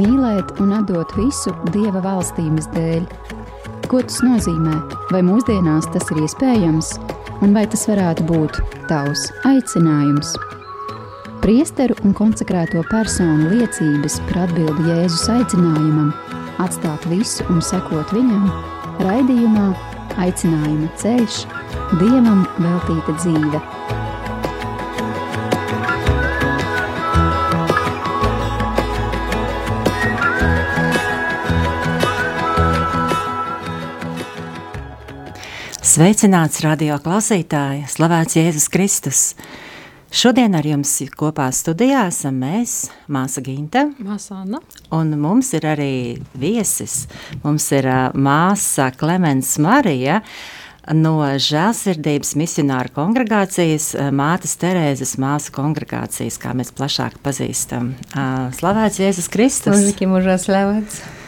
mīlēt un atdot visu Dieva valstības dēļ. Ko tas nozīmē? Vai mūsdienās tas ir iespējams, un vai tas varētu būt tavs aicinājums? Priesteru un konsekrēto personu liecības par atbildi Jēzus aicinājumam, atstāt visu un sekot viņam, raidījumā Aicinājuma ceļš, Dievam veltīta dzīve. Sveicināts radio klausītāji, slavēts Jēzus Kristus! Šodien ar jums kopā studijā esam mēs, māsa Ginta. Māsa Anna. Un mums ir arī viesis. Mums ir uh, māsa Klemens Marija no Žēlsirdības misionāra kongregācijas, Mātes Terēzes māsu kongregācijas, kā mēs plašāk pazīstam. Uh, slavēts Jēzus Kristus! Mūžīgi mūžā slavēts!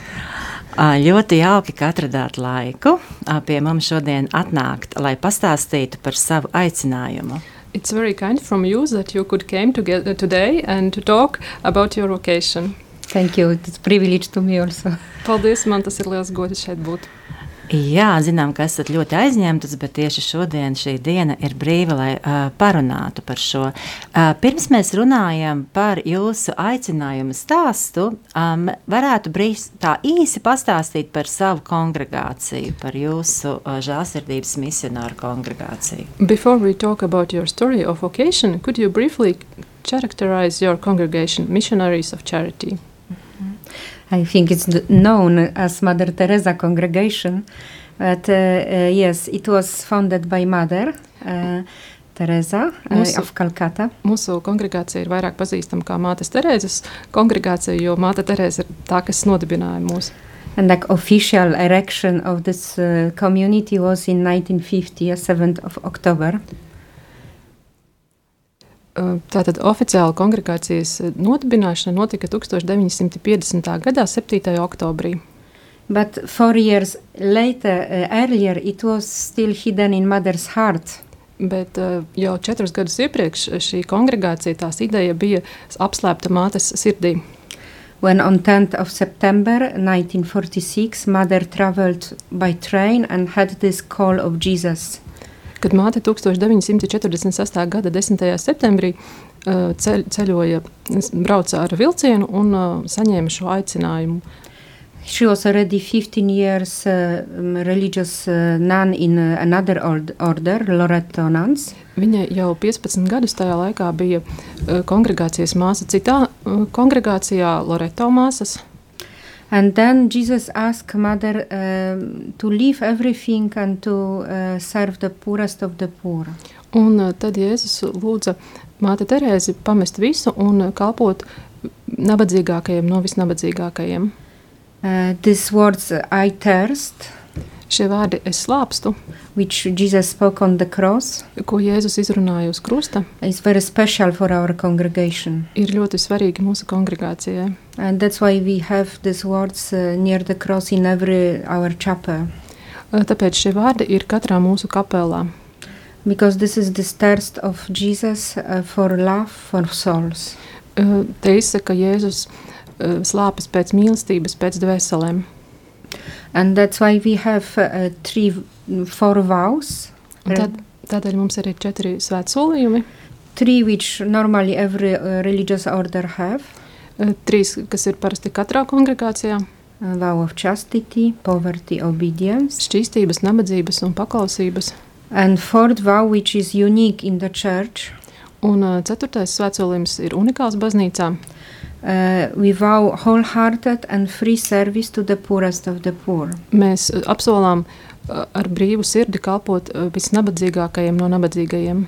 Ļoti jauki, ka atradāt laiku pie mums šodien atnākt, lai pastāstītu par savu aicinājumu. It's very kind from you that you could came together today and to talk about your vocation. Thank you. It's a privilege to me also. Paldies, man tas ir liels gods šeit būt. Jā, zinām, ka esat ļoti aizņemtas, bet tieši šodien šī diena ir brīva, lai uh, parunātu par šo. Uh, pirms mēs runājam par jūsu aicinājumu stāstu, um, varētu brīz tā īsi pastāstīt par savu kongregāciju, par jūsu uh, žālsirdības misionāru kongregāciju. Before we talk about your story of vocation, could you briefly characterize your congregation, Missionaries of Charity? I think it's known as Mother Teresa congregation, but uh, uh, yes, it was founded by Mother uh, Teresa mūsu, of Calcutta. Mūsu kongregācija ir vairāk pazīstama kā Mātes Terēzes kongregācija, jo Māte Terēza ir tā, kas nodibināja mūsu. And like official erection of this uh, community was in 1950, 7th of October. Tātad oficiāla kongregācijas nodibināšana notika 1950. gadā, 7. oktobrī. But four years later, uh, earlier, it was still hidden in mother's heart. Bet uh, jau četrus gadus iepriekš šī kongregācija, tās ideja bija apslēpta mātes sirdī. When on 10th of September 1946, mother traveled by train and had this call of Jesus kad māte 1946. gada 10. septembrī ceļ, ceļoja, brauca ar vilcienu un saņēma šo aicinājumu. She was already 15 years uh, religious uh, nun in uh, another order, Loreto nuns. Viņa jau 15 gadus tajā laikā bija uh, kongregācijas māsa citā uh, kongregācijā, Loreto māsas. And then Jesus asked mother uh, to leave everything and to uh, serve the poorest of the poor. Un uh, tad Jēzus lūdza māte Terēzi pamest visu un kalpot nabadzīgākajiem no visnabadzīgākajiem. Uh, these words I thirst. Šie vārdi es slāpstu, which Jesus spoke on the cross, ko Jēzus izrunāja uz krusta, is very special for our congregation. Ir ļoti svarīgi mūsu kongregācijai. And that's why we have these words uh, near the cross in every our chapel. Uh, tāpēc šie vārdi ir katrā mūsu kapelā. Because this is the thirst of Jesus uh, for love for souls. Uh, te izsaka Jēzus uh, slāpes pēc mīlestības, pēc dvēselēm. And that's why we have uh, three, four vows. Tad, tādēļ mums ir četri svētsolījumi. Three which normally every uh, religious order have. Uh, trīs, kas ir parasti katrā kongregācijā. A vow of chastity, poverty, obedience. Šķīstības, nabadzības un paklausības. And fourth vow which is unique in the church. Un uh, ceturtais svētsolījums ir unikāls baznīcā. Uh, we vow wholehearted and free service to the poorest of the poor. Mēs apsolām uh, ar brīvu sirdi kalpot uh, visnabadzīgākajiem no nabadzīgajiem.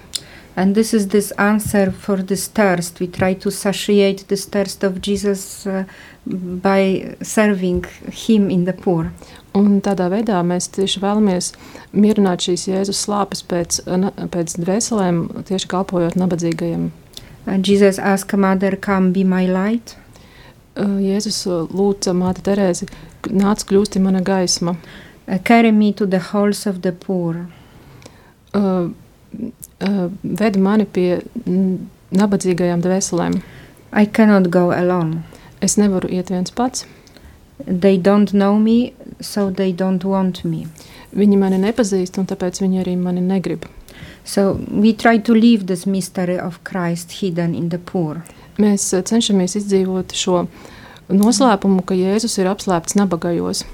And this is this answer for this thirst. We try to satiate this thirst of Jesus uh, by serving him in the poor. Un tādā veidā mēs tieši vēlamies mierināt šīs Jēzus slāpes pēc, pēc dvēselēm, tieši kalpojot nabadzīgajiem. And Jesus asked mother, come be my light. Uh, Jēzus lūdza māti Terēzi, nāc kļūsti mana gaisma. Uh, carry me to the halls of the poor. Uh, uh, ved mani pie nabadzīgajām dvēselēm. I cannot go alone. Es nevaru iet viens pats. They don't know me, so they don't want me. Viņi mani nepazīst, un tāpēc viņi arī mani negrib. So we try to leave this mystery of Christ hidden in the poor. Mēs eh, cenšamies izdzīvot šo noslēpumu, ka Jēzus ir apslēpts nabagajos.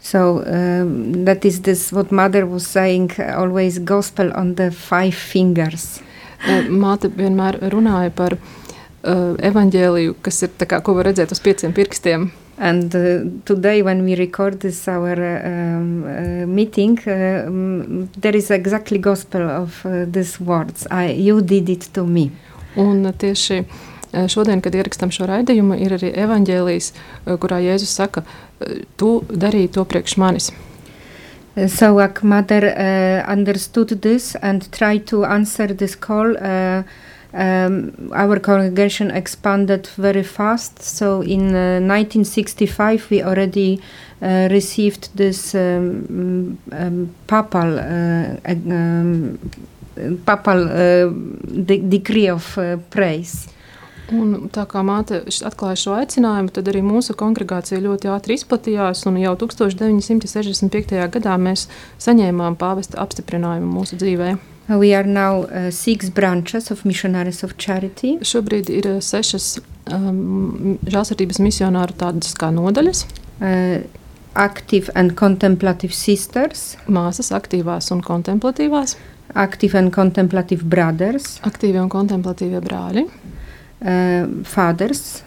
So um, that is this what mother was saying always gospel on the five fingers. Eh, Māte vienmēr runāja par uh, evaņģēliju, kas ir tā kā, ko var redzēt uz pieciem pirkstiem. And uh, today, when we record this our um, uh, meeting, uh, um, there is exactly gospel of uh, these words. I, you did it to me. Un tieši eh, šodien, kad ierakstām šo raidījumu, ir arī evaņģēlijs, eh, kurā Jēzus saka, tu darīji to priekš manis. Uh, So our mother uh, understood this and tried to answer this call. Uh, um, our congregation expanded very fast. So in uh, 1965, we already uh, received this um, um, papal uh, um, papal uh, de- decree of uh, praise. Un tā kā māte atklāja šo aicinājumu, tad arī mūsu kongregācija ļoti ātri izplatījās. Jau 1965. gadā mēs saņēmām pāvesta apstiprinājumu mūsu dzīvē. Uh, We are now uh, six branches of Missionaries of Charity. Šobrīd ir eh, sešas um, žēlsirdības misionāru tādas kā nodaļas. uh, active and contemplative sisters, Māsas aktīvās un kontemplatīvās, active and contemplative brothers, aktīvie un kontemplatīvie brāļi, uh, fathers,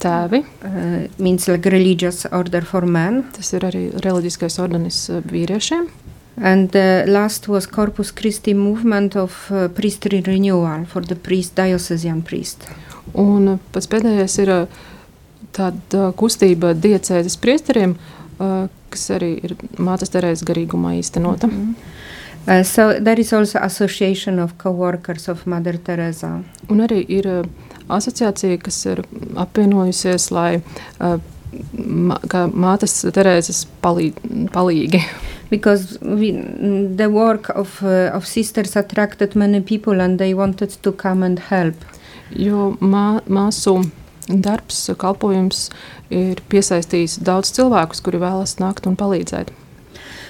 tēvi. uh, means like religious order for men. Tas ir arī reliģiskais ordenis eh, vīriešiem. And the last was Corpus Christi movement of uh, priestly renewal for the priest, diocesan priest. Un pats pēdējais ir eh, tāda kustība diecēzes priesteriem, eh, kas arī ir mātes terēzes garīgumā īstenota. Uh, so there is also association of co-workers of Mother Teresa. Un arī ir eh, asociācija, kas ir apvienojusies, lai eh, ma- mātes terēzes palīd, palīgi. Because we, the work of, uh, of sisters attracted many people and they wanted to come and help. Jo mā, māsu darbs, kalpojums ir piesaistījis daudz cilvēkus, kuri vēlas nākt un palīdzēt.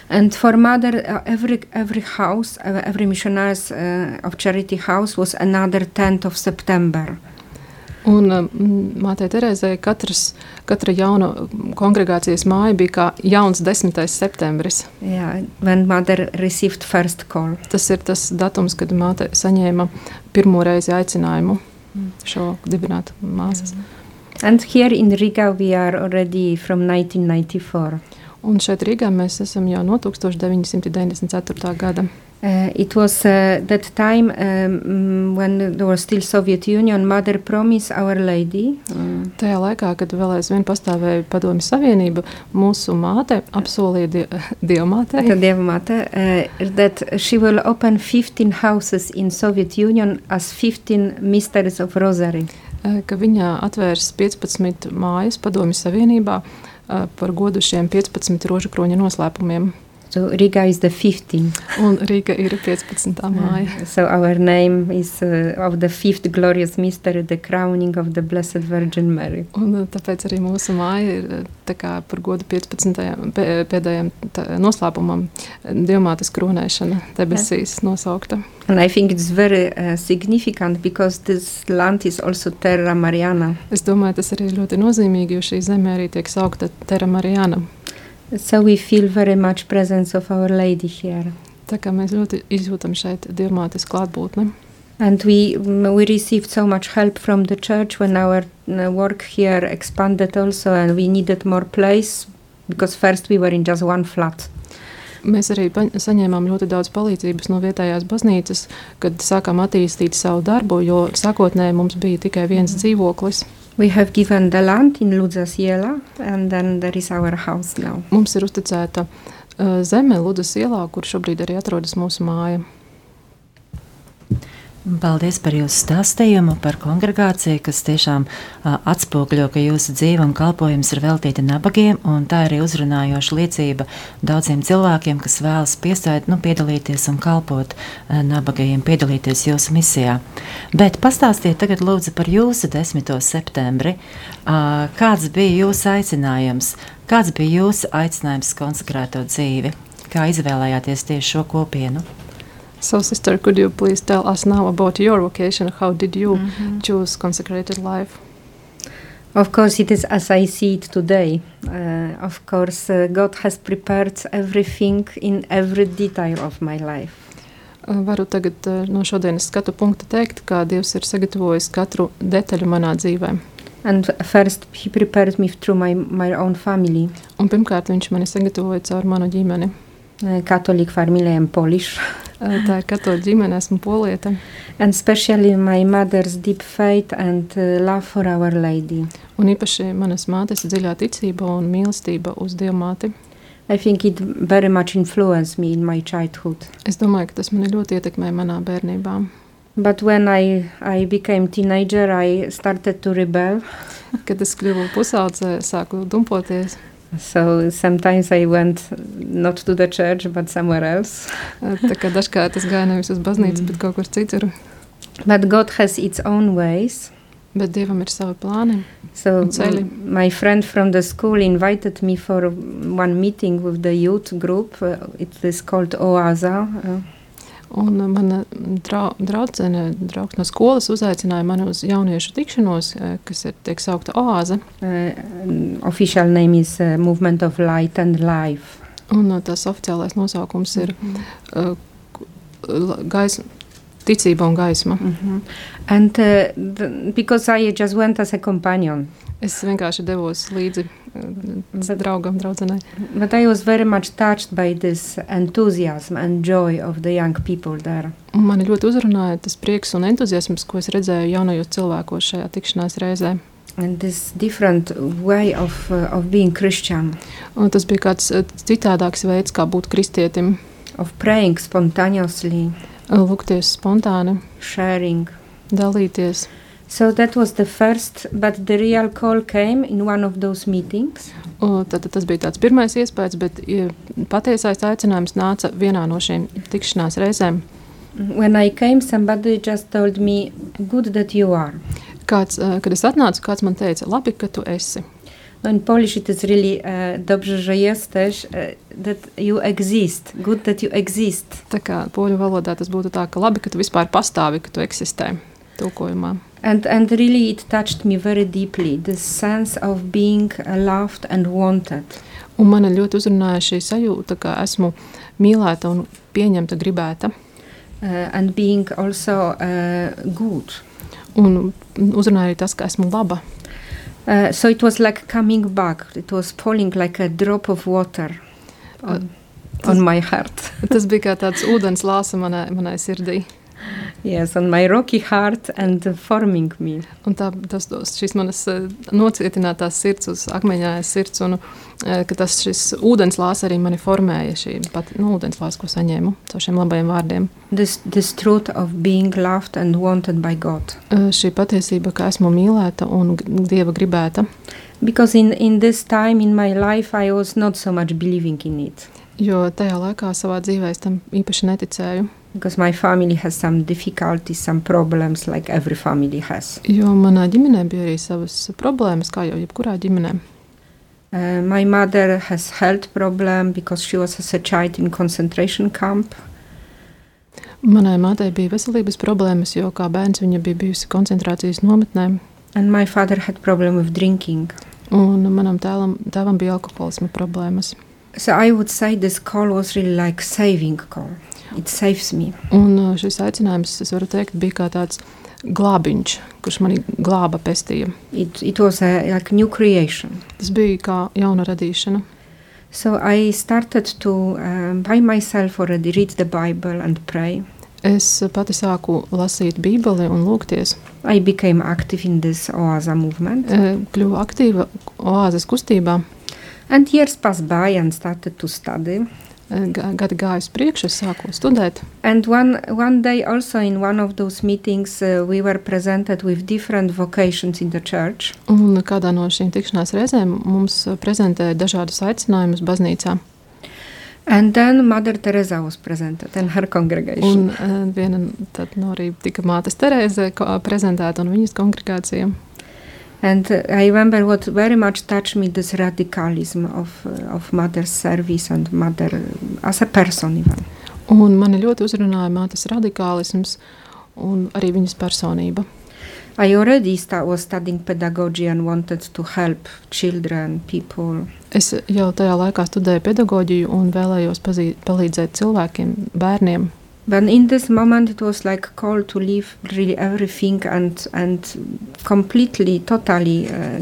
And for mother, uh, every every house, uh, every missionaries uh, of charity house was another 10th of September. Un mm, mātei Terēzai katras, katra jauna kongregācijas māja bija kā jauns 10. septembris. Yeah, when mother received first call. Tas ir tas datums, kad māte saņēma pirmo reizi aicinājumu šo dibināt māsas. And here in Riga, we are already from 1994. Un šeit Rīgā mēs esam jau no 1994. gada. Uh, it was uh, that time um, mm, when there was still Soviet Union. Mother promised Our Lady. Uh, Tajā laikā, kad vēl aizvien pastāvēja Padomju Savienība, mūsu māte apsolīja die, Dievmātei, uh, that she will open 15 houses in Soviet Union as 15 mysteries of Rosary. ka viņa atvērs 15 mājas Padomju Savienībā par godu šiem 15 rožu kroņa noslēpumiem. So Riga is the 15. Un Rīga ir 15. māja. Uh, so our name is uh, of the fifth glorious mystery, the crowning of the Blessed Virgin Mary. Un eh, tāpēc arī mūsu māja ir eh, tā kā par godu 15. pē- pēdējiem noslēpumam, Dievmātes kronēšana debesīs nosaukta. And I think it's very uh, significant because this land is also Terra Mariana. Es domāju, tas arī ļoti nozīmīgi, jo šī zeme arī tiek saukta Terra Marijana. So we feel very much presence of Our Lady here. Tā kā mēs ļoti izjūtam šeit Dievmātes klātbūtni. And we mm, we received so much help from the church when our uh, work here expanded also, and we needed more place because first we were in just one flat. Mēs arī saņēmām ļoti daudz palīdzības no vietējās baznīcas, kad sākām attīstīt savu darbu, jo sākotnēji mums bija tikai viens dzīvoklis. We have given the land in Ludzas Jela, and then there is our house now. Mums ir uzticēta uh, zeme Ludas ielā, kur šobrīd arī atrodas mūsu māja. Paldies par jūsu stāstījumu, par kongregāciju, kas tiešām uh, atspoguļo, ka jūsu dzīve un kalpojums ir veltīti nabagiem. Tā ir uzrunājoša liecība daudziem cilvēkiem, kas vēlas piesaistīt, nu, piedalīties un kalpot uh, nabagajiem, piedalīties jūsu misijā. Bet pastāstiet tagad lūdzu par jūsu 10. septembri. Uh, kāds bija jūsu aicinājums? Kāds bija jūsu aicinājums konsekrēto dzīvi? Kā izvēlējāties tieši šo kopienu? So, sister, could you please tell us now about your vocation? How did you mm -hmm. choose consecrated life? Of course, it is as I see it today. Uh, of course, uh, God has prepared everything in every detail of my life. Uh, varu tagad uh, no šodienas skatu punkta teikt, ka Dievs ir sagatavojis katru detaļu manā dzīvē. And first, he prepared me through my, my own family. Un pirmkārt, viņš mani sagatavoja caur manu ģimeni. Uh, Catholic family and Polish. Tā ir katoļu ģimene, esmu polieta. And especially my mother's deep faith and uh, love for Our Lady. Un īpaši manas mātes dziļā ticība un mīlestība uz Dievmāti. I think it very much influenced me in my childhood. Es domāju, ka tas mani ļoti ietekmēja manā bērnībā. But when I, I became teenager, I started to rebel. Kad es kļuvu pusaudzē, sāku dumpoties. So sometimes I went not to the church, but somewhere else. Tā kā dažkārt es gāju nevis uz baznīcu, mm. bet kaut kur citur. But God has its own ways. Bet Dievam ir savi plāni. So my friend from the school invited me for one meeting with the youth group. Uh, it is called OASA. Un mana drau, draudzene, draugs no skolas uzaicināja mani uz jauniešu tikšanos, eh, kas ir tiek saukta oāze. Uh, official name is uh, Movement of Light and Life. Un uh, tas oficiālais nosaukums ir -hmm. uh, gaisma, ticība un gaisma. Mm -hmm. And uh, the, because I just went as a companion. Es vienkārši devos līdzi uh, draugam, draudzenei. But I was very much touched by this enthusiasm and joy of the young people there. Mani ļoti uzrunāja tas prieks un entuziasms, ko es redzēju jaunajos cilvēkos šajā tikšanās reizē. And this different way of, uh, of being Christian. Un tas bija kāds uh, citādāks veids, kā būt kristietim. Of praying spontaneously. Lūgties spontāni. Sharing. Dalīties. So that was the first, but the real call came in one of those meetings. Tad, tas bija tāds pirmais iespējas, bet patiesais aicinājums nāca vienā no šīm tikšanās reizēm. When I came, somebody just told me, good that you are. Kāds, kad es atnācu, kāds man teica, labi, ka tu esi. No in Polish it is really uh, dobrze, że jesteś, uh, that you exist, good that you exist. Tā kā poļu valodā tas būtu tā, ka labi, ka tu vispār pastāvi, ka tu eksistē tulkojumā. And, and really it touched me very deeply, the sense of being loved and wanted. Un man ļoti uzrunāja šī sajūta, ka esmu mīlēta un pieņemta, gribēta. Uh, and being also uh, good. Un uzrunāja arī tas, ka esmu laba. Uh, so it was like coming back. It was falling like a drop of water on, uh, tas, on my heart. tas bija kā tāds ūdens lāsa manai, manai sirdī. Yes, on my rocky heart and forming me. Un tā, tas dos šīs manas uh, nocietinātās sirds uz akmeņājas sirds, un uh, ka tas šis ūdenslās arī mani formēja, šī pat nu, ūdenslās, ko saņēmu caur šiem labajiem vārdiem. This, this truth of being loved and wanted by God. Uh, šī patiesība, ka esmu mīlēta un Dieva gribēta. Because in, in this time in my life I was not so much believing in it. Jo tajā laikā savā dzīvē es tam īpaši neticēju. Because my family has some difficulties, some problems, like every family has. Jo manā ģimenē bija arī savas problēmas, kā jau jebkurā ģimenē. Uh, my mother has health problem because she was as a child in concentration camp. Manai mātei bija veselības problēmas, jo kā bērns viņa bija bijusi koncentrācijas nometnē. And my father had problem with drinking. Un manam tēlam, tēvam bija alkoholisma problēmas. So I would say this call was really like saving call. It saves me. Un uh, šis aicinājums, es varu teikt, bija kā tāds glābiņš, kurš mani glāba, pestīja. It, it was a like new creation. Tas bija kā jauna radīšana. So I started to um, by myself already read the Bible and pray. Es pati sāku lasīt Bībeli un lūgties. I became active in this oāza movement. Kļuvu aktīva oāzes kustībā. And years passed by and started to study. Gadi gājusi priekšu, es sāku studēt. And one, one day also in one of those meetings uh, we were presented with different vocations in the church. Un kādā no šīm tikšanās reizēm mums prezentēja dažādus aicinājumus baznīcā. And then Mother Teresa was presented and her congregation. Un uh, viena tad no arī tika mātes Terēze prezentēta un viņas kongregācija. And uh, I remember what very much touched me this radicalism of, uh, of mother's service and mother uh, as a person even. Un mani ļoti uzrunāja mātes radikālisms un arī viņas personība. I already start, was studying pedagogy and wanted to help children, people. Es jau tajā laikā studēju pedagoģiju un vēlējos pazī, palīdzēt cilvēkiem, bērniem. But in this moment, it was like a call to leave really everything and and completely, totally uh,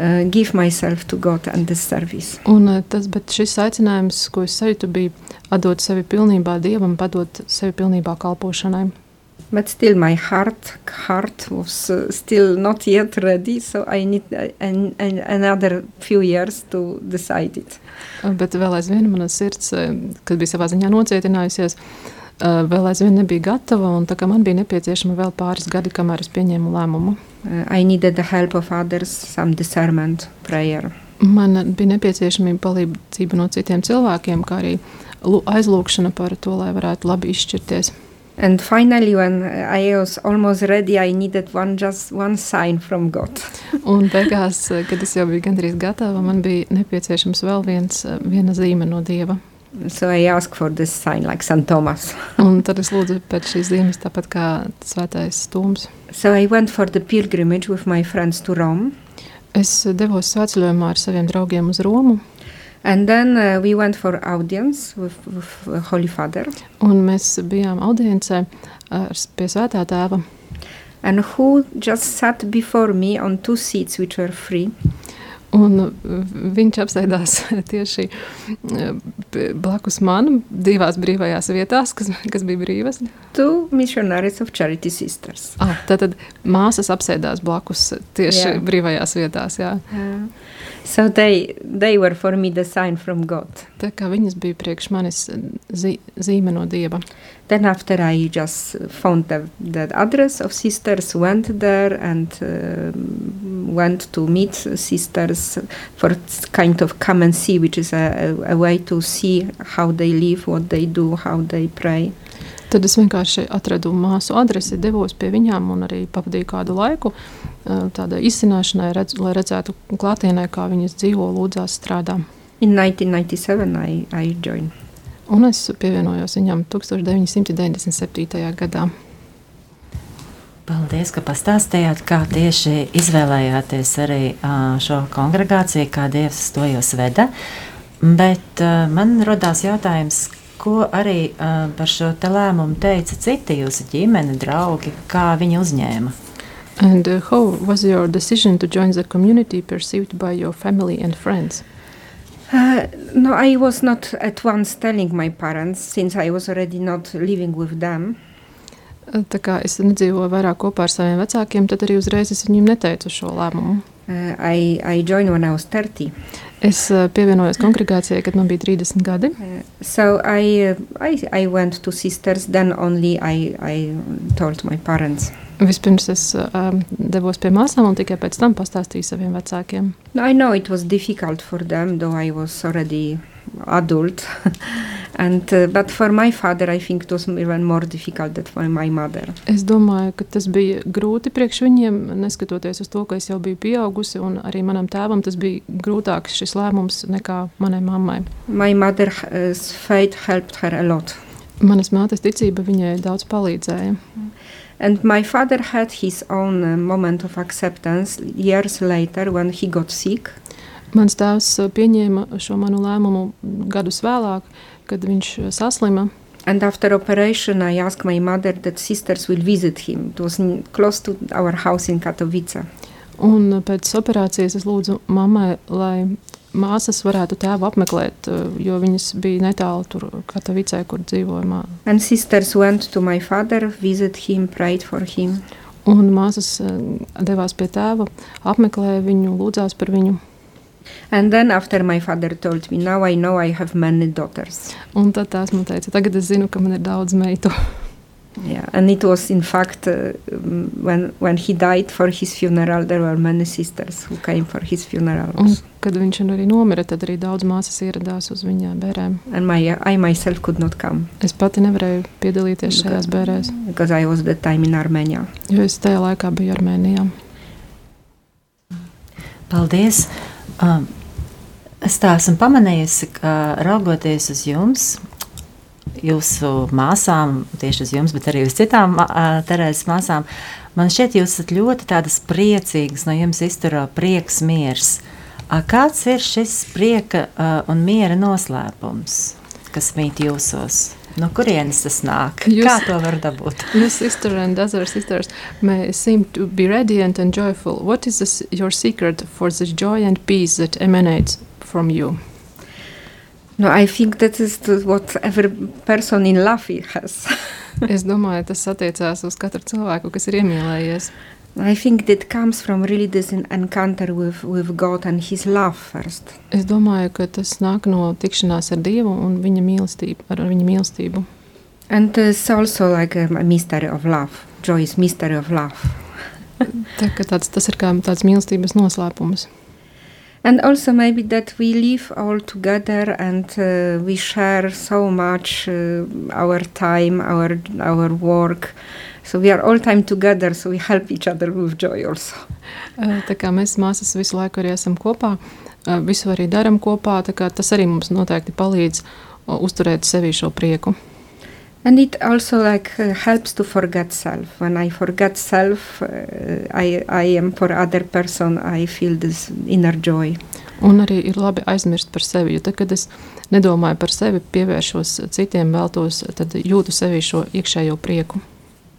uh, give myself to God and this service. Un uh, tas, bet šis aicinājums, ko es sajūtu, bija atdot sevi pilnībā Dievam, padot sevi pilnībā kalpošanai. But still, my heart heart was uh, still not yet ready, so I need uh, an, an, another few years to decide it. Bet vēl aizvien mana sirds, uh, kad bija savā ziņā nocietinājusies, uh, uh, vēl aizvien nebija gatava, un man bija nepieciešama vēl pāris gadi, kamēr es pieņēmu lēmumu. I needed the help of others, some discernment, prayer. Man bija nepieciešama palīdzība no citiem cilvēkiem, kā arī aizlūgšana par to, lai varētu labi izšķirties. And finally, when I was almost ready, I needed one just one sign from God. un beigās, kad es jau biju gandrīz gatava, man bija nepieciešams vēl viens, viena zīme no Dieva. So I asked for this sign like St. Thomas. un tad es lūdzu pēc šīs zīmes tāpat kā svētais stūms. So I went for the pilgrimage with my friends to Rome. Es devos svētceļojumā ar saviem draugiem uz Romu. And then uh, we went for audience with, with uh, Holy Father. Un mēs bijām audiencē ar, pie svētā tēva. And who just sat before me on two seats which were free. Un uh, viņš apsēdās tieši uh, blakus man, divās brīvajās vietās, kas, kas bija brīvas. Two missionaries of Charity Sisters. Ah, tad māsas apsēdās blakus tieši yeah. brīvajās vietās. Jā. Yeah. So they, they were for me the sign from God. Tā kā viņas bija priekš manis zi, zīme no Dieva. Then after I just found the, the address of sisters, went there and uh, went to meet sisters for kind of come and see, which is a, a, a way to see how they live, what they do, how they pray. Tad es vienkārši atradu māsu adresi, devos pie viņām un arī pavadīju kādu laiku tādai izcināšanai, redz, lai redzētu klātienē, kā viņas dzīvo, lūdzās, strādā. In 1997 I, I joined. Un es pievienojos viņam 1997. gadā. Paldies, ka pastāstījāt, kā tieši izvēlējāties arī šo kongregāciju, kā Dievs to jūs veda. Bet man radās jautājums, ko arī uh, par šo lēmumu teica citi jūsu ģimene, draugi, kā viņi uzņēma? And uh, how was your decision to join the community perceived by your family and friends? Uh, no, I was not at once telling my parents since I was already not living with them. Tā kā es nedzīvoju vairāk kopā ar saviem vecākiem, tad arī uzreiz es viņiem neteicu šo lēmumu. Uh, I, I joined when I was 30. Es uh, pievienojos kongregācijai, kad man bija 30 gadi. Uh, so I, uh, I, I went to sisters, then only I, I told my parents. Vispirms es um, devos pie māsām un tikai pēc tam pastāstīju saviem vecākiem. I know it was difficult for them, though I was already adult. And, uh, but for my father, I think it was even more difficult than for my mother. Es domāju, ka tas bija grūti priekš viņiem, neskatoties uz to, ka es jau biju pieaugusi, un arī manam tēvam tas bija grūtāks šis lēmums nekā manai mammai. My mother's uh, faith helped her a lot. Manas mātes ticība viņai daudz palīdzēja. And my father had his own uh, moment of acceptance years later when he got sick. Mans tēvs uh, pieņēma šo manu lēmumu gadus vēlāk, kad viņš eh, saslima. And after operation, I asked my mother that sisters will visit him. It was close to our house in Katowice. Un eh, pēc operācijas es lūdzu mammai, lai māsas varētu tēvu apmeklēt, eh, jo viņas bija netālu tur Katovicē, kur dzīvoja māte. And sisters went to my father, visit him, prayed for him. Un māsas devās pie tēva, apmeklēja viņu, lūdzās par viņu. And then after my father told me, now I know I have many daughters. Un tad tās man teica, tagad es zinu, ka man ir daudz meitu. Yeah, and it was in fact uh, um, when when he died for his funeral, there were many sisters who came for his funeral. Un, kad viņš arī nomira, tad arī daudz māsas ieradās uz viņa bērēm. And my I myself could not come. Es pati nevarēju piedalīties šajās bērēs. Because I was that time in Armenia. Jo es tajā laikā biju Armēnijā. Paldies! Um, es tā esmu pamanījusi, ka raugoties uz jums, jūsu māsām, tieši uz jums, bet arī uz citām uh, Terēzes māsām, man šķiet, jūs esat ļoti tādas priecīgas, no jums izturo prieks, miers. Uh, kāds ir šis prieka uh, un miera noslēpums, kas mīt jūsos? No kurienes tas nāk? Jūs, Kā to var dabūt? Your sister and other sisters may seem to be radiant and joyful. What is this, your secret for the joy and peace that emanates from you? No, I think that is what every person in love has. es domāju, tas attiecās uz katru cilvēku, kas ir iemīlējies. I think that comes from really this encounter with, with God and His love first. Es domāju, ka tas nāk no tikšanās ar Dievu un viņa mīlestību, ar viņa mīlestību. And it's also like a mystery of love. Joy is mystery of love. Tā, tāds, tas ir kā tāds mīlestības noslēpums. And also maybe that we live all together and uh, we share so much uh, our time, our our work. So we are all time together, so we help each other with joy also. tā kā mēs māsas visu laiku arī esam kopā, visu arī darām kopā, tas arī mums noteikti palīdz uzturēt sevī šo prieku. And it also like uh, helps to forget self. When I forget self, uh, I, I am for other person, I feel this inner joy. Un arī ir labi aizmirst par sevi, jo tad, kad es nedomāju par sevi, pievēršos citiem, veltos, tad jūtu sevī šo iekšējo prieku.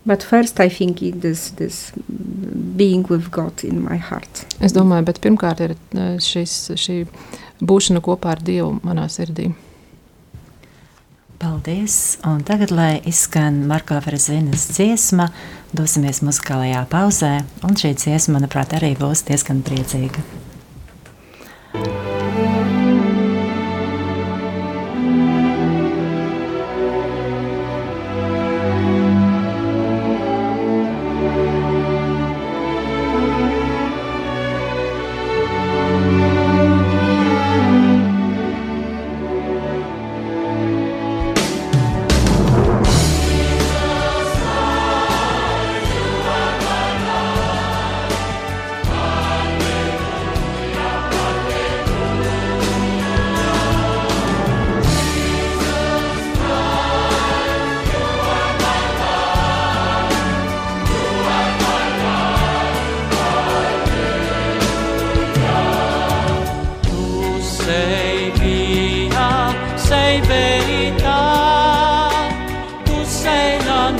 But first I think it is this being with God in my heart. Es domāju, bet pirmkārt ir šis, šī būšana kopā ar Dievu manā sirdī. Paldies! Un tagad, lai izskan Marko Verzinas dziesma, dosimies muzikālajā pauzē. Un šī dziesma, manuprāt, arī būs diezgan priecīga.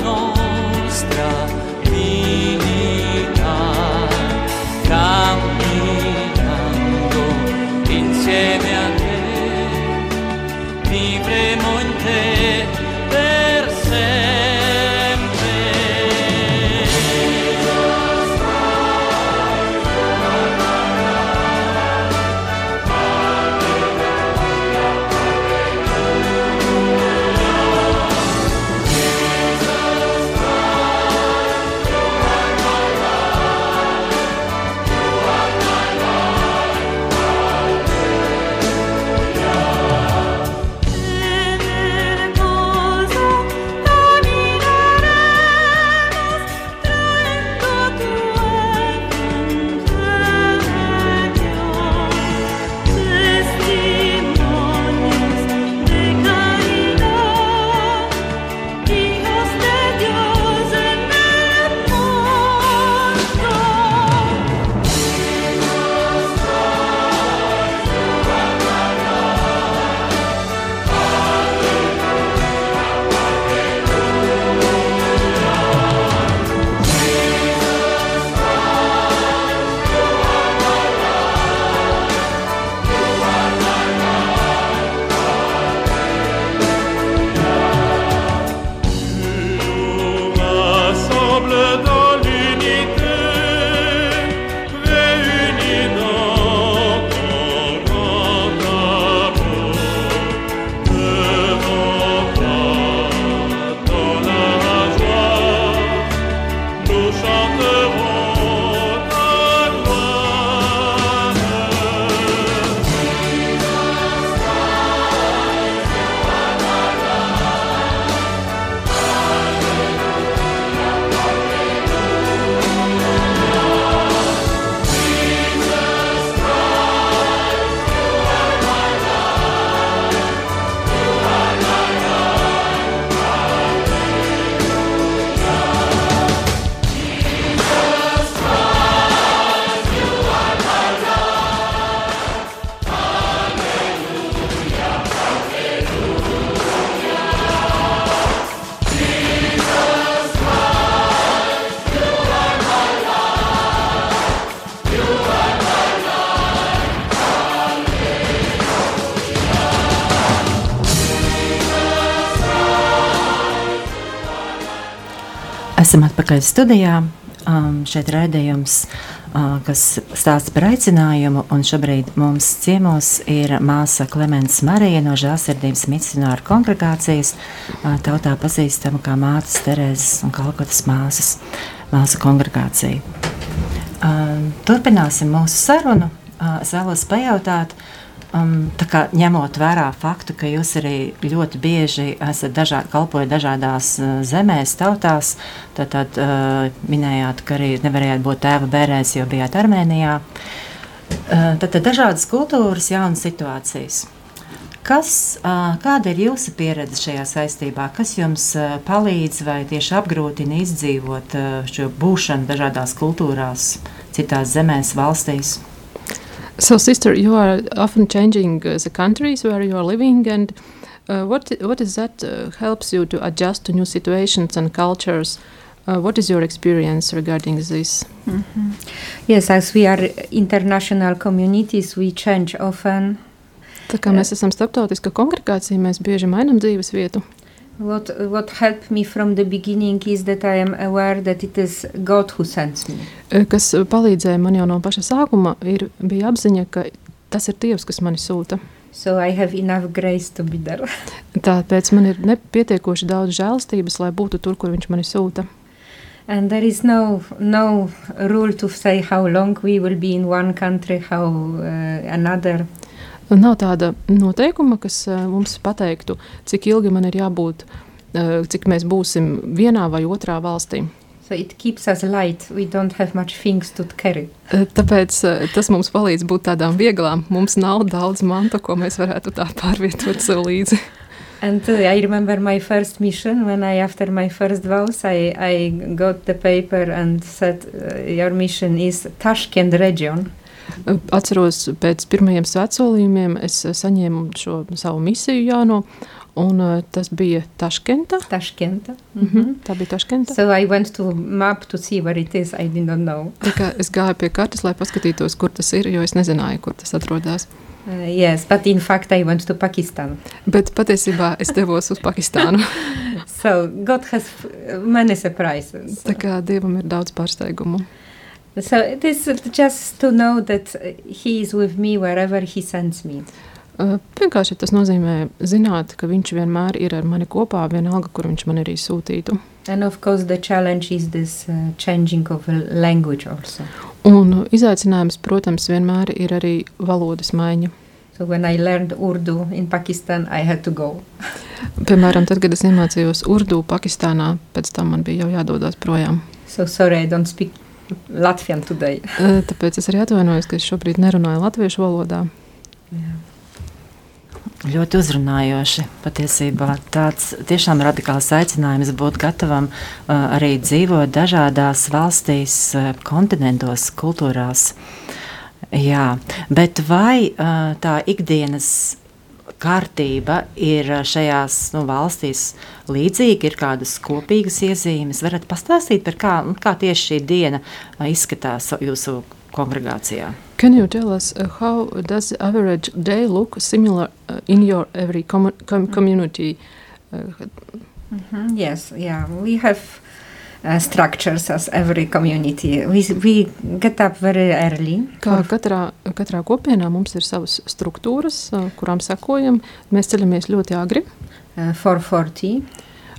corazón. Esam atpakaļ studijā. Um, šeit raidījums, uh, kas stāsta par aicinājumu, un šobrīd mums ciemos ir māsa Klimens Marija no Žēlsirdības misionāru kongregācijas, uh, tautā pazīstama kā mātes Terēzes un Kalkotas māsas, māsa kongregācija. Uh, turpināsim mūsu sarunu. Uh, es vēlos pajautāt, uh, Um, kā, ņemot vērā faktu, ka jūs arī ļoti bieži esat dažā, kalpojat dažādās uh, zemēs, tautās, tad, tad uh, minējāt, ka arī nevarējāt būt tēva bērēs, jo bijāt Armēnijā. Uh, tad, tad dažādas kultūras, jaunas situācijas. Kas, uh, kāda ir jūsu pieredze šajā saistībā? Kas jums uh, palīdz vai tieši apgrūtina izdzīvot uh, šo būšanu dažādās kultūrās, citās zemēs, valstīs? So, sister, you are often changing uh, the countries where you are living, and uh, what what is that uh, helps you to adjust to new situations and cultures? Uh, what is your experience regarding this? Mm -hmm. Yes, as we are international communities, we change often. Tā kā mēs esam starptautiska kongregācija, mēs bieži mainām dzīves vietu. What, what helped me from the beginning is that I am aware that it is God who sends me. Kas palīdzēja man jau no paša sākuma, ir, bija apziņa, ka tas ir Dievs, kas mani sūta. So I have enough grace to be there. Tāpēc man ir nepietiekoši daudz žēlstības, lai būtu tur, kur viņš mani sūta. And there is no, no rule to say how long we will be in one country, how uh, another. Nav tāda noteikuma, kas uh, mums pateiktu, cik ilgi man ir jābūt, uh, cik mēs būsim vienā vai otrā valstī. So it keeps us light. We don't have much things to carry. Uh, tāpēc tas mums palīdz būt tādām vieglām. Mums nav daudz mantu, ko mēs varētu tā pārvietot sev līdzi. And uh, I remember my first mission when I, after my first vows, I, I got the paper and said, uh, your mission is Tashkent region. Atceros, pēc pirmajiem svētsolījumiem es saņēmu šo savu misiju Jāno, un tas bija Taškenta. Taškenta. Mm -hmm. Tā bija Taškenta. So I went to map to see where it is. I did not know. Es gāju pie kartes, lai paskatītos, kur tas ir, jo es nezināju, kur tas atrodas. Uh, yes, but in fact I went to Pakistan. Bet patiesībā es devos uz Pakistānu. so God has many surprises. Tā kā Dievam ir daudz pārsteigumu. So it is just to know that he is with me wherever he sends me. Uh, vienkārši tas nozīmē zināt, ka viņš vienmēr ir ar mani kopā, vienalga, kur viņš man arī sūtītu. And of course the challenge is this uh, changing of language also. Un izaicinājums, protams, vienmēr ir arī valodas maiņa. So when I learned Urdu in Pakistan, I had to go. Piemēram, tad, kad es iemācījos Urdu Pakistānā, pēc tam man bija jau jādodas projām. So sorry, I don't speak Latvian today. Tāpēc es arī atvainojos, ka es šobrīd nerunāju latviešu valodā. Jā. Ļoti uzrunājoši. Patiesībā tāds tiešām radikāls aicinājums būt gatavam uh, arī dzīvot dažādās valstīs, uh, kontinentos, kultūrās. Jā, bet vai uh, tā ikdienas kārtība ir šajās nu, valstīs līdzīga, ir kādas kopīgas iezīmes. Varat pastāstīt par kā, nu, kā tieši šī diena izskatās jūsu kongregācijā? Can you tell us uh, how does the average day look similar uh, in your every com com community? Uh, mm -hmm, yes, yeah, we have structures as every community. We, we get up very early. Kā katrā, katrā kopienā mums ir savas struktūras, uh, kurām sekojam. Mēs ceļamies ļoti agri. Uh, 4.40.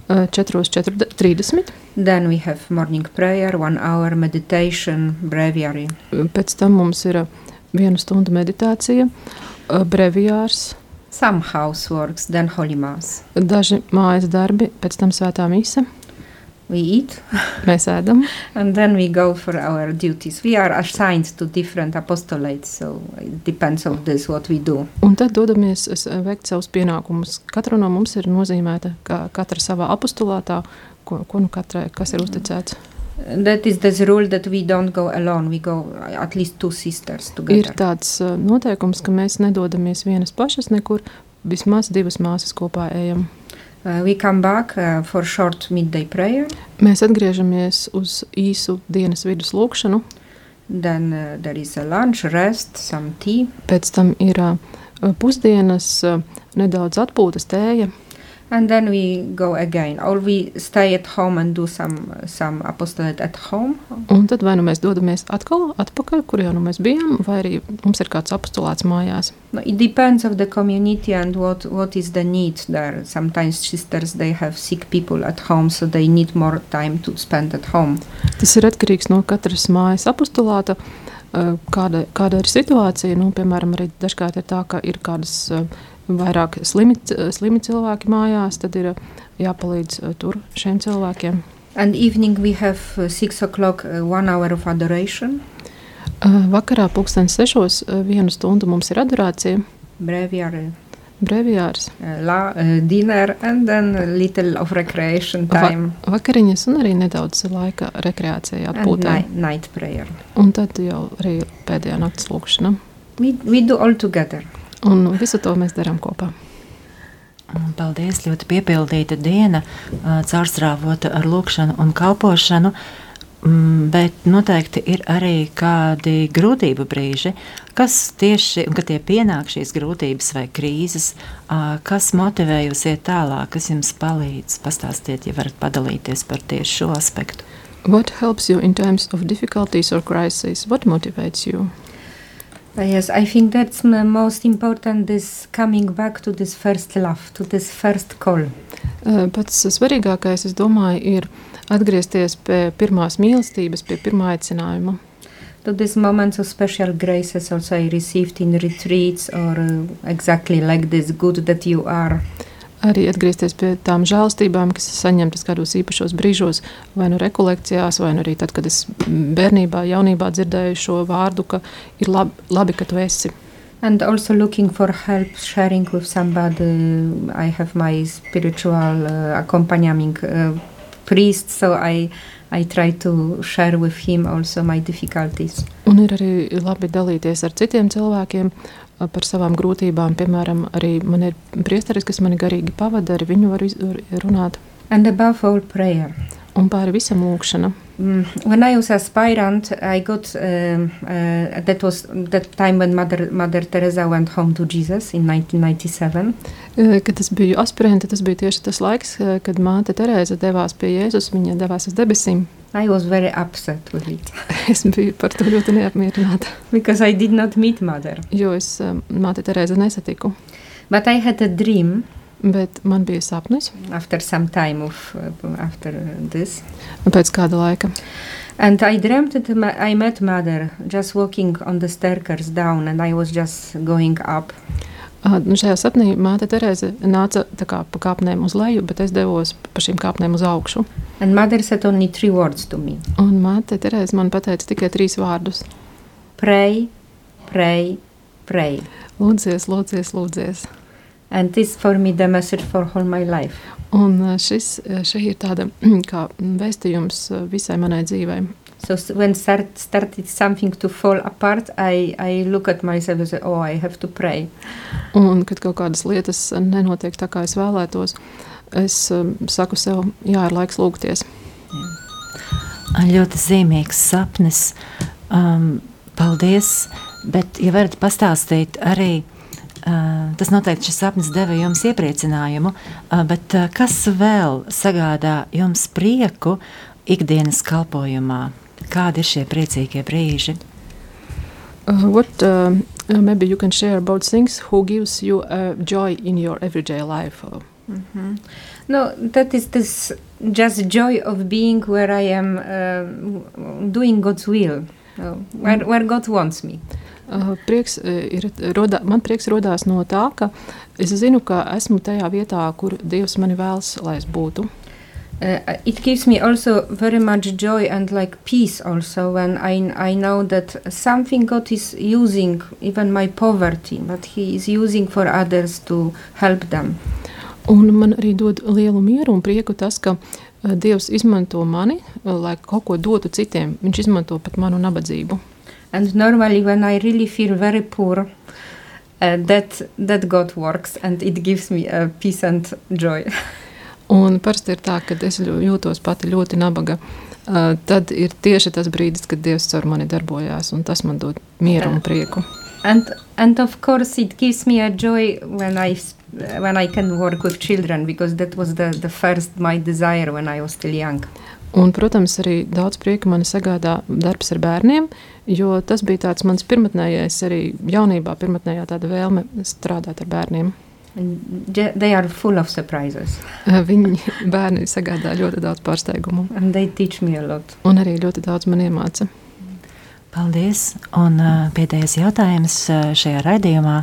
Uh, 4.30. Then we have morning prayer, one hour meditation, breviary. Pēc tam mums ir uh, viena stunda meditācija, uh, breviārs. Some houseworks, then holy mass. Daži mājas darbi, pēc tam svētā mise. We eat. Mēs ēdam. and then we go for our duties. We are assigned to different apostolates, so it depends on this what we do. Un tad dodamies veikt savus pienākumus. Katra no mums ir nozīmēta ka katra savā apostolātā, ko, ko nu katrai, kas ir uzticēts. That is the rule that we don't go alone. We go at least two sisters together. Ir tāds noteikums, ka mēs nedodamies vienas pašas nekur, vismaz divas māsas kopā ejam. Uh, we come back uh, for short midday prayer. Mēs atgriežamies uz īsu dienas vidus lūkšanu. Then uh, there is a lunch, rest, some tea. Pēc tam ir uh, pusdienas, uh, nedaudz atpūtas tēja. And then we go again, or we stay at home and do some some apostolate at home. Un tad vai nu mēs dodamies atkal atpakaļ, kur jau nu mēs bijām, vai arī mums ir kāds apostolāts mājās. No, it depends of the community and what what is the need there. Sometimes sisters they have sick people at home, so they need more time to spend at home. Tas ir atkarīgs no katras mājas apostolāta. eh, Kāda, kāda ir situācija? Nu, piemēram, arī dažkārt ir tā, ka ir kādas eh, vairāk slimi, slimi cilvēki mājās, tad ir eh, jāpalīdz eh, tur šiem cilvēkiem. And evening we have uh, six o'clock uh, one hour of adoration, Vakarā pulksten sešos vienu stundu mums ir adorācija, breviary, brevijārs, uh, la, uh, dinner, and then little of recreation Va- time vakariņas un arī nedaudz laika rekreācijai, and atpūtai. night, night prayer. Un tad jau arī pēdējā naktas lūkšana. We, we do all together. Un visu to mēs darām kopā. Paldies, ļoti piepildīta diena, caurstrāvota ar lūkšanu un kalpošanu. Mm, Bet noteikti ir arī kādi grūtību brīži, kas tieši, kad tie pienāk šīs grūtības vai krīzes, kas motivē jūs iet tālāk, kas jums palīdz. Pastāstiet, ja varat padalīties par tieši šo aspektu. What helps you in times of difficulties or crises? What motivates you? Uh, yes, I think that's most important. This coming back to this first love, to this first call. Eh, Pats svarīgākais, es domāju, ir atgriezties pie pirmās mīlestības, pie pirmā aicinājuma. To these moments of special graces also I received in retreats or uh, exactly like this good that you are. Arī atgriezties pie tām žēlstībām, kas ir saņemtas kādos īpašos brīžos, vai nu rekolekcijās, vai nu arī tad, kad es bērnībā, jaunībā dzirdēju šo vārdu, ka ir labi, labi ka tu esi. And also looking for help, sharing with somebody. I have my spiritual uh, accompanying uh, priest, so I I try to share with him also my difficulties. Un ir arī labi dalīties ar citiem cilvēkiem a, par savām grūtībām. Piemēram, arī man ir priesteris, kas mani garīgi pavada, ar viņu var runāt. And above all, prayer. Un pāri visam lūkšana. Mm, when I was aspirant, I got um, uh, that was that time when Mother Mother Teresa went home to Jesus in 1997. E, Kad es biju aspirante, tas bija tieši tas laiks, e, kad māte Terēza devās pie Jēzus. Viņa devās uz debesīm. I was very upset with it Es biju par to ļoti neapmierināta, because I did not meet Mother. jo es e, māti Terēzu nesatiku. But I had a dream Bet man bija sapnis after some time of uh, after this, pēc kāda laika. and I dreamt that I met Mother just walking on the staircase down, and I was just going up. Nu šajā sapnī māte Terēza nāca kā pa kāpnēm uz leju, bet es devos pa šīm kāpnēm uz augšu. And Mother said only three words to me: Un māte Terēza man pateica tikai trīs vārdus: pray, pray, pray. Lūdzies, lūdzies, lūdzies. And this for me the message for all my life. Un uh, šis, uh, šī ir tāda kā vēstījums uh, visai manai dzīvei. So when start, started something to fall apart, I, I look at myself and say, "Oh, I have to pray." Un, kad kaut kādas lietas nenotiek tā, kā es vēlētos, es um, saku sev, jā, ir laiks lūgties. Ļoti zīmīgs sapnis. Um, paldies! Bet, ja varat pastāstīt arī, uh, tas noteikti šis sapnis deva jums iepriecinājumu, uh, bet uh, kas vēl sagādā jums prieku ikdienas kalpošanā? Kādi ir šie priecīgie brīži? Uh, what um, uh, maybe you can share about things who gives you uh, joy in your everyday life? Uh, Mhm. No, that is this just joy of being where I am uh, doing God's will, uh, where, where God wants me. Uh, prieks, uh, ir, rodā, man prieks radās no tā, ka es zinu, ka esmu tajā vietā, kur Dievs mani vēlas, lai es būtu. Uh, it gives me also very much joy and like peace also when I, I know that something God is using, even my poverty, but He is using for others to help them. Un man arī dod lielu mieru un prieku tas, ka uh, Dievs izmanto mani, uh, lai kaut ko dotu citiem. Viņš izmanto pat manu nabadzību. And normally, when I really feel very poor, uh, that that God works and it gives me uh, peace and joy. Un parasti ir tā, ka es jūtos pati ļoti nabaga. Uh, tad ir tieši tas brīdis, kad Dievs ar mani darbojās, un tas man dod mieru un prieku. and and of course, it gives me a joy when I when I can work with children because that was the, the first my desire when I was still young. Un, protams, arī daudz prieka man sagādā darbs ar bērniem, jo tas bija tāds mans pirmotnējais, arī jaunībā pirmotnējā tāda vēlme strādāt ar bērniem. They- are full of surprises Eh, Viņi bērni sagādā ļoti daudz pārsteigumu and they teach me a lot. un arī ļoti daudz man iemāca. Paldies! Un uh, pēdējais jautājums uh, šajā raidījumā.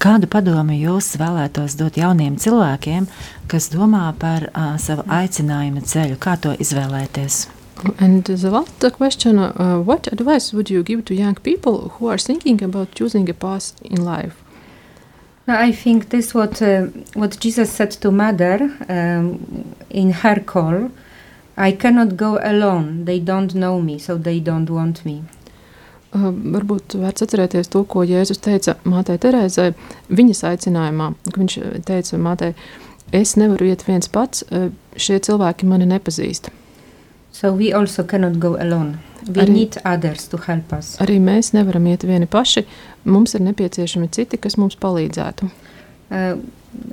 Kādu padomu jūs vēlētos dot jauniem cilvēkiem, kas domā par uh, savu aicinājumu ceļu, kā to izvēlēties? And the last question, uh, what advice would you give to young people who are thinking about choosing a path in life? Now, I think this what uh, what Jesus said to mother um, in her call. I cannot go alone. They don't know me, so they don't want me. Uh, varbūt vērts atcerēties to, ko Jēzus teica mātei Terēzai viņas aicinājumā. Viņš uh, teica mātei, es nevaru iet viens pats, uh, šie cilvēki mani nepazīst. So we also cannot go alone. We Arī- need others to help us. Arī mēs nevaram iet vieni paši, mums ir nepieciešami citi, kas mums palīdzētu. Uh,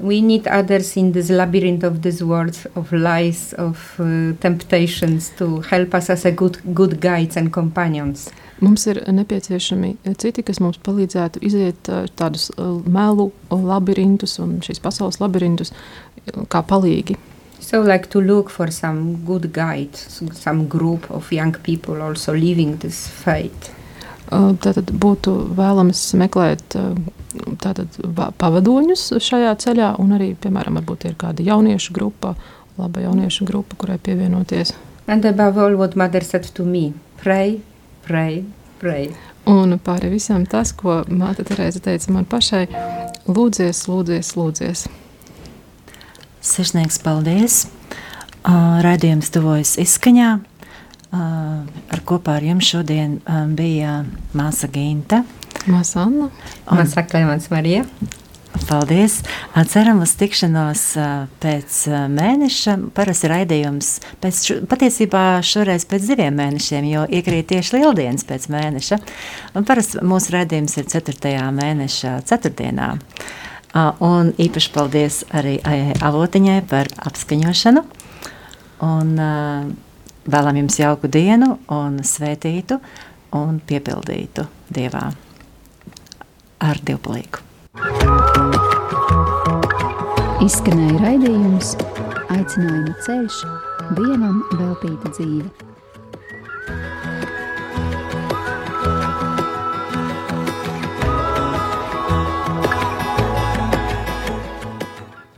we need others in this labyrinth of this world of lies, of uh, temptations to help us as a good good guides and companions. Mums ir nepieciešami citi, kas mums palīdzētu iziet uh, tādus uh, melu labirintus un šīs pasaules labirintus uh, kā palīgi. So, like to look for some good guide, some group of young people also living this faith. Uh, Tātad būtu vēlams meklēt uh, tātad, va- pavadoņus šajā ceļā, un arī, piemēram, varbūt ir kāda jauniešu grupa, laba jauniešu grupa, kurai pievienoties. And above all, what Mother said to me pray, pray, pray. Un pāri visam tas, ko Māte Terēza teica man pašai, lūdzies, lūdzies, lūdzies. Sirsnīgs paldies! Uh, Raidījums tuvojas izskaņā. Uh, ar kopā ar jums šodien uh, bija māsa Ginta. Māsa Anna, Un- Masa Clemens Maria. Paldies! Ceram uz tikšanos pēc mēneša. Parasti raidījums pēc, šo- patiesībā šoreiz pēc diviem mēnešiem, jo iekrīt tieši lieldienas pēc mēneša. Un parasti mūsu raidījums ir 4. mēneša ceturtdienā. Un īpaši paldies arī Aijai Avotiņai par apskaņošanu. Un vēlam jums jauku dienu un svētītu un piepildītu Dievā ar divpalīgu. Izskanēja raidījums Aicinājuma ceļš, dievam veltīta dzīve.